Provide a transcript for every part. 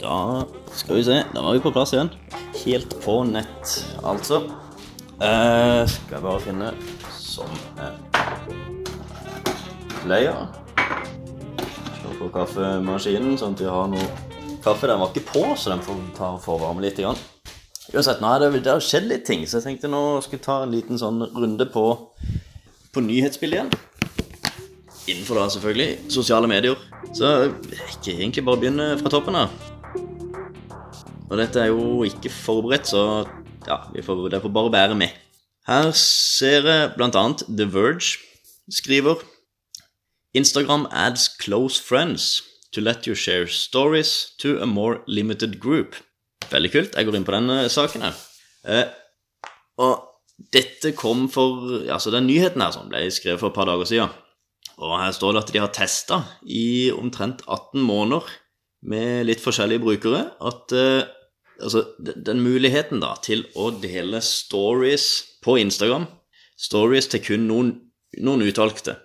Da skal vi se. Da var vi på plass igjen. Helt på nett, altså. Eh, skal jeg bare finne som er player. Slå på kaffemaskinen, sånn at vi har noe kaffe. Den var ikke på, så den får ta forvarme litt. Grann. Uansett, nå er det, det har skjedd litt ting, så jeg tenkte nå skulle jeg ta en liten sånn runde på, på nyhetsbildet igjen. Innenfor da selvfølgelig sosiale medier. Så jeg kan egentlig bare begynne fra toppen av. Og dette er jo ikke forberedt, så ja, vi får, derfor bare bære med. Her ser jeg annet The Verge skriver Instagram adds close friends to let you share stories to a more limited group. Veldig kult. Jeg går inn på den saken her. Eh, og dette kom for Altså, den nyheten her som ble skrevet for et par dager siden. Og her står det at de har testa i omtrent 18 måneder med litt forskjellige brukere at eh, altså, den muligheten da til å dele stories på Instagram, stories til kun noen, noen utvalgte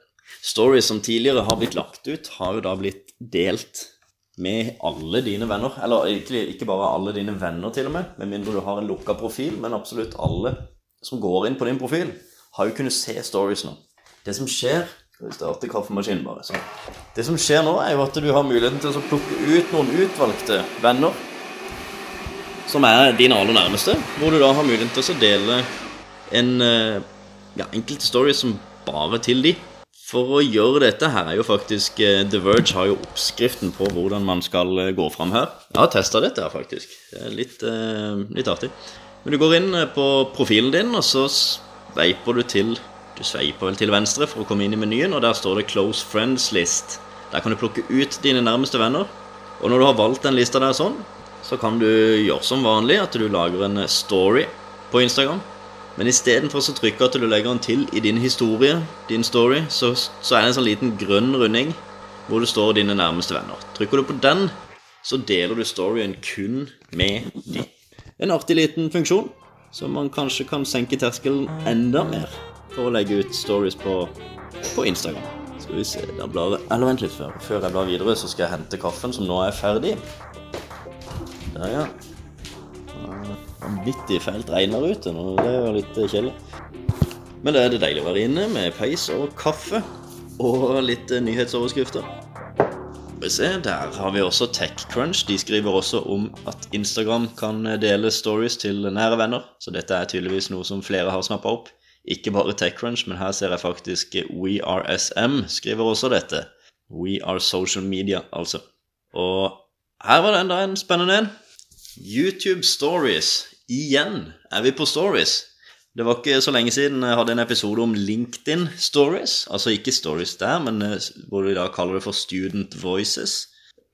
Stories som tidligere har blitt lagt ut, har jo da blitt delt med alle dine venner. Eller egentlig ikke bare alle dine venner, til og med, med mindre du har en lukka profil, men absolutt alle som går inn på din profil, har jo kunnet se stories nå. Det som skjer kaffemaskinen, bare. Så. Det som skjer nå, er jo at du har muligheten til å plukke ut noen utvalgte venner som er dine aller nærmeste, hvor du da har muligheten til å dele en eh, ja, enkelte story som bare til de. For å gjøre dette her er jo faktisk eh, The Verge har jo oppskriften på hvordan man skal eh, gå fram her. Jeg har testa dette her, faktisk. Det er litt, litt artig. Men du går inn på profilen din, og så sveiper du til Du sveiper vel til venstre for å komme inn i menyen, og der står det 'Close Friends List'. Der kan du plukke ut dine nærmeste venner. Og når du har valgt den lista der sånn, så kan du gjøre som vanlig at du lager en story på Instagram. Men istedenfor å trykke at du legger den til i din historie, din story, så, så er det en sånn liten grønn runding hvor det står dine nærmeste venner. Trykker du på den, så deler du storyen kun med de. En artig liten funksjon, som man kanskje kan senke terskelen enda mer for å legge ut stories på, på Instagram. Skal vi se, da blar Eller vent litt før. Før jeg blar videre, så skal jeg hente kaffen, som nå er ferdig. Der, ja. Vanvittig fælt regn der ute nå. Det er jo litt eh, kjedelig. Men det er det deilig å være inne med peis og kaffe og litt eh, nyhetsoverskrifter. Se, Der har vi også TechCrunch. De skriver også om at Instagram kan dele stories til nære venner. Så dette er tydeligvis noe som flere har snappa opp. Ikke bare TechCrunch, men her ser jeg faktisk WeRSM skriver også dette. We are social media, altså. Og her var det enda en spennende en. YouTube Stories. Igjen er vi på Stories. Det var ikke så lenge siden jeg hadde en episode om LinkedIn Stories. Altså ikke Stories der, men eh, hvor vi da kaller det for Student Voices.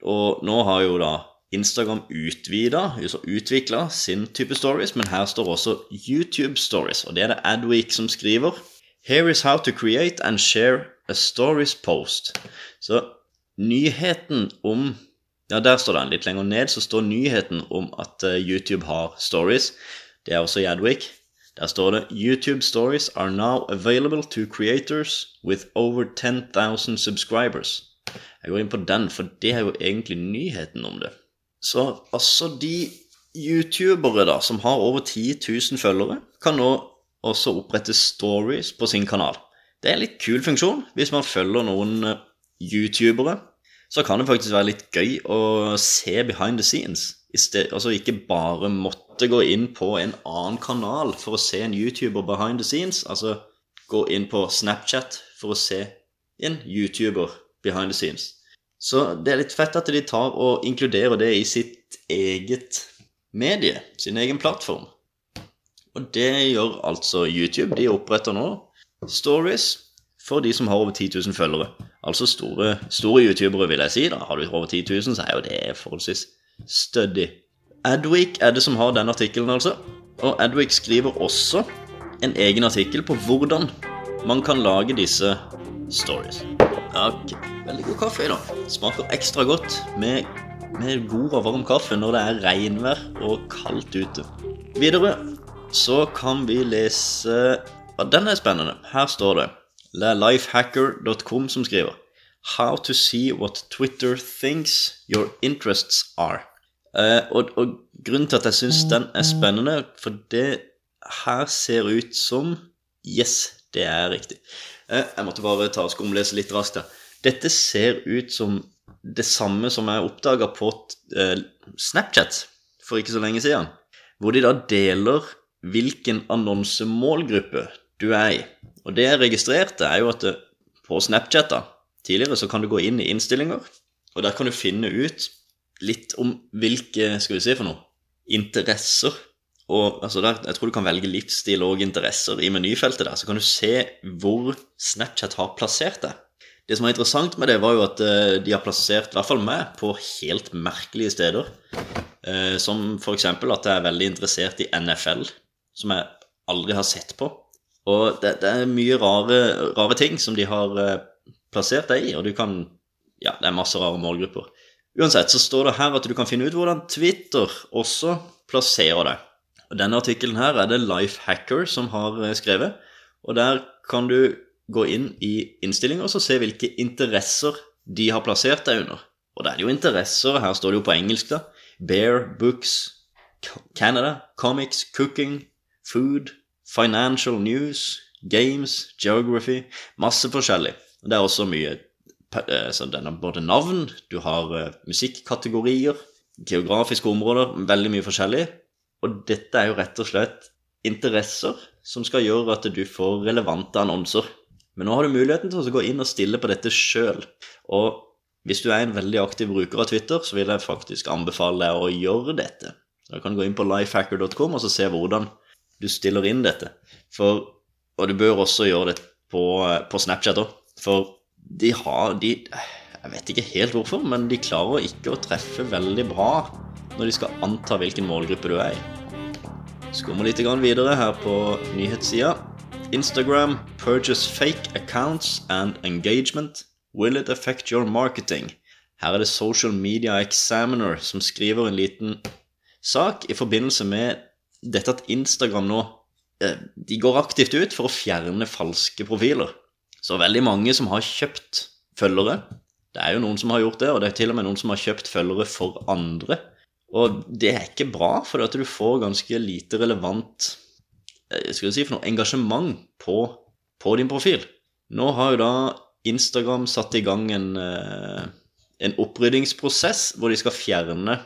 Og nå har jo da Instagram utvida, utvikla sin type stories, men her står også YouTube Stories. Og det er det Adweek som skriver. Here is how to create and share a stories post. Så nyheten om ja, der står den. Litt lenger ned så står nyheten om at eh, YouTube har stories. Det er også i Adwick. Der står det YouTube stories are now available to creators with over 10,000 subscribers. Jeg går inn på den, for det er jo egentlig nyheten om det. Så altså de youtubere da, som har over 10 000 følgere, kan nå også opprette stories på sin kanal. Det er en litt kul funksjon hvis man følger noen eh, youtubere så kan det faktisk være litt gøy å se behind the scenes. Sted, altså ikke bare måtte gå inn på en annen kanal for å se en YouTuber behind the scenes. Altså gå inn på Snapchat for å se en YouTuber behind the scenes. Så det er litt fett at de tar og inkluderer det i sitt eget medie, sin egen plattform. Og det gjør altså YouTube. De oppretter nå stories for de som har over 10 000 følgere. Altså store, store youtubere, vil jeg si. da. Har du over 10 000, så er jo det forholdsvis stødig. Adwick er det som har den artikkelen, altså. Og Adwick skriver også en egen artikkel på hvordan man kan lage disse stories. Takk. Veldig god kaffe i dag. Smaker ekstra godt med, med god og varm kaffe når det er regnvær og kaldt ute. Videre så kan vi lese ja, Den er spennende. Her står det lifehacker.com som skriver How to see what Twitter thinks your interests are. Eh, og, og grunnen til at jeg syns den er spennende, for det her ser ut som Yes, det er riktig. Eh, jeg måtte bare ta og skumlese litt raskt her. Dette ser ut som det samme som jeg oppdaga på eh, Snapchat for ikke så lenge siden. Hvor de da deler hvilken annonsemålgruppe du er i. Og det jeg registrerte, er jo at det, på Snapchat da, tidligere så kan du gå inn i innstillinger, og der kan du finne ut litt om hvilke skal vi si for noe, interesser og altså der, Jeg tror du kan velge livsstil og interesser i menyfeltet der. Så kan du se hvor Snapchat har plassert det. Det som er interessant med det, var jo at eh, de har plassert i hvert fall meg på helt merkelige steder. Eh, som f.eks. at jeg er veldig interessert i NFL, som jeg aldri har sett på. Og det, det er mye rare, rare, ting som de har eh, plassert deg i, og du kan Ja, det er masse rare målgrupper. Uansett så står det her at du kan finne ut hvordan Twitter også plasserer deg. Og Denne artikkelen her er det Lifehacker som har eh, skrevet. Og der kan du gå inn i innstillinger og se hvilke interesser de har plassert deg under. Og det er jo interesser, her står det jo på engelsk, da. Bear, books, Canada, comics, cooking, food, financial news, games, geography Masse forskjellig. Det er også mye eh, så den har både navn, du har uh, musikkategorier, geografiske områder, veldig mye forskjellig. Og dette er jo rett og slett interesser som skal gjøre at du får relevante annonser. Men nå har du muligheten til å gå inn og stille på dette sjøl. Og hvis du er en veldig aktiv bruker av Twitter, så vil jeg faktisk anbefale deg å gjøre dette. Da kan du gå inn på lifehacker.com og se hvordan du stiller inn dette. For, og du bør også gjøre det på, på Snapchat òg. For de har de, Jeg vet ikke helt hvorfor, men de klarer ikke å treffe veldig bra når de skal anta hvilken målgruppe du er i. Skummer litt videre her på nyhetssida. Instagram purchase fake accounts and engagement. Will it affect your marketing? Her er det Social Media Examiner som skriver en liten sak i forbindelse med dette at Instagram nå eh, de går aktivt ut for å fjerne falske profiler. Så veldig mange som har kjøpt følgere Det er jo noen som har gjort det, og det er til og med noen som har kjøpt følgere for andre og det er ikke bra, for at du får ganske lite relevant eh, si noe engasjement på, på, din profil. Nå har jo da Instagram satt i gang en, eh, en oppryddingsprosess hvor de skal fjerne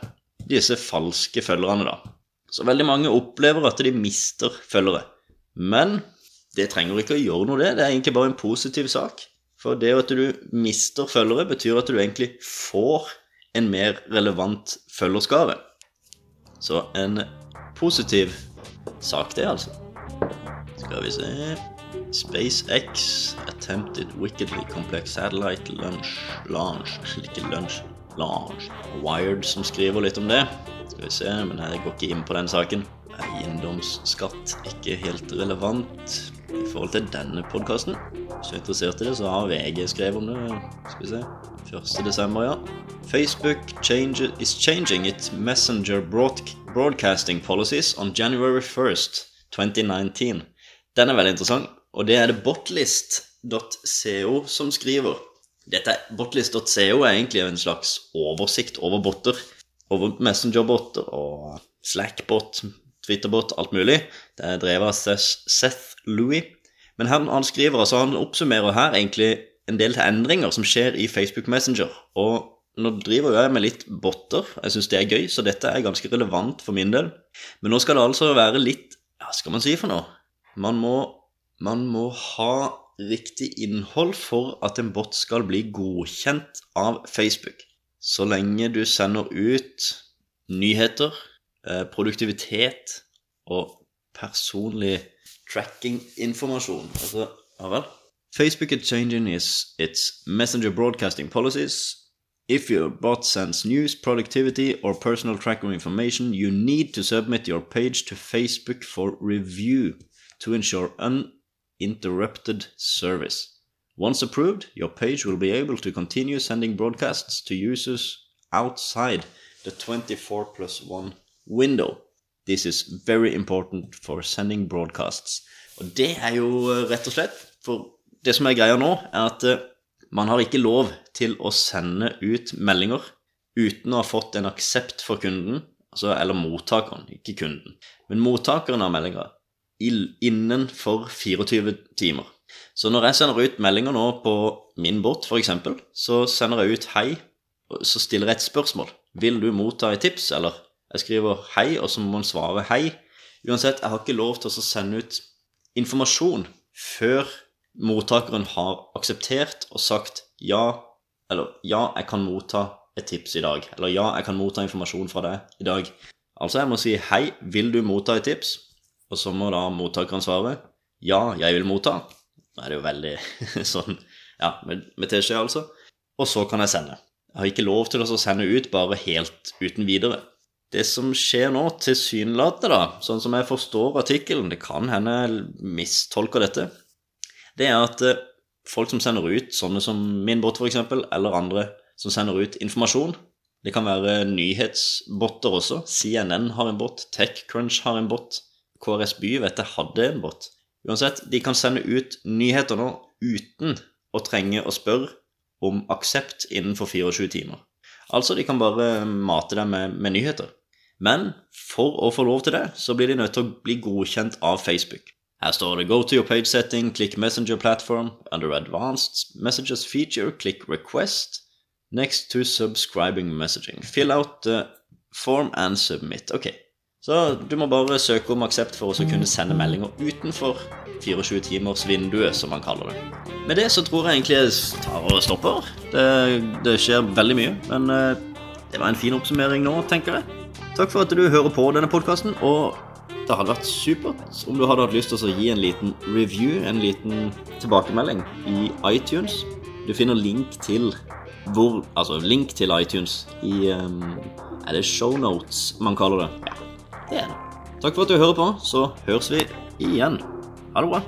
disse falske følgerne, da. Så veldig mange opplever at de mister følgere. Men det trenger ikke å gjøre noe, det. Det er egentlig bare en positiv sak. For det at du mister følgere, betyr at du egentlig får en mer relevant følgerskare. Så en positiv sak, det, altså. Skal vi se SpaceX attempted wickedly complex satellite launch Launch, ikke lunch, Launch. Wired som skriver litt om det. Skal vi se, men jeg går ikke inn på den saken. Eiendomsskatt ikke helt relevant i forhold til denne podkasten. Hvis du er interessert i det, så har VG skrevet om det. Skal vi se. 1. desember, ja. Facebook change, is changing its messenger broadcasting policies on January 1st, 2019. Den er veldig interessant, og det er det botlist.co som skriver. Dette Botlist.co er egentlig en slags oversikt over botter. Over messengerbotter og Slackbot, Twitterbot, alt mulig. Det er drevet av Seth Louis. Men han, han skriver, altså han oppsummerer her egentlig en del endringer som skjer i Facebook Messenger. Og nå driver jeg med litt botter. Jeg syns det er gøy, så dette er ganske relevant for min del. Men nå skal det altså være litt Hva skal man si for noe? Man må, man må ha riktig innhold for at en bot skal bli godkjent av Facebook. Så lenge du sender ut nyheter, eh, produktivitet og personlig tracking-informasjon Altså, ja vel? Facebook is changing its, messenger broadcasting policies. If your bot sends news, productivity, or personal tracker information, you need to submit your page to Facebook for review to ensure uninterrupted service. Once approved, your page will be able to continue sending broadcasts to users outside the 24 plus 1 window. This is very important for sending broadcasts. Og det er jo rett og slett for det som er greia nå, er at eh, man har ikke lov til å sende ut meldinger uten å ha fått en aksept for kunden, altså, eller mottakeren, ikke kunden, men mottakeren av meldinga, innenfor 24 timer. Så når jeg sender ut meldinger nå på min bot, f.eks., så sender jeg ut 'hei', og så stiller jeg et spørsmål. Vil du motta et tips, eller? Jeg skriver 'hei', og så må man svare 'hei'. Uansett, jeg har ikke lov til å sende ut informasjon før mottakeren har akseptert og sagt ja, eller ja, jeg kan motta et tips i dag. Eller ja, jeg kan motta informasjon fra deg i dag. Altså, jeg må si 'hei, vil du motta et tips?' Og så må da mottakeren svare 'ja, jeg vil motta'. Nå er det jo veldig sånn Ja, med, med teskje, altså. Og så kan jeg sende. Jeg har ikke lov til å sende ut bare helt uten videre. Det som skjer nå, tilsynelatende, da, sånn som jeg forstår artikkelen, det kan hende jeg mistolker dette, det er at eh, folk som sender ut, sånne som min bot f.eks., eller andre som sender ut informasjon Det kan være nyhetsbotter også. CNN har en bot, TechCrunch har en bot, KRS By vet jeg hadde en bot. Uansett, de kan sende ut nyheter nå uten å trenge å spørre om aksept innenfor 24 timer. Altså, de kan bare mate dem med, med, nyheter. Men for å få lov til det, så blir de nødt til å bli godkjent av Facebook. Her står det 'Go to your page setting, click Messenger platform'. Under Advanced Messages feature, click 'Request'. Next to subscribing messaging. Fill out the form and submit. Ok, så du må bare søke om aksept for å kunne sende meldinger utenfor 24-timers-vinduet, som man kaller det. Med det så tror jeg egentlig jeg tar og stopper. Det, det skjer veldig mye. Men uh, det var en fin oppsummering nå, tenker jeg. Takk for at du hører på denne podkasten. Og det hadde vært supert om du hadde hatt lyst til å gi en liten review, en liten tilbakemelding, i iTunes. Du finner link til hvor Altså link til iTunes i um, Er det shownotes man kaller det? Ja, det er det. Takk for at du hører på. Så høres vi igjen. Ha det bra.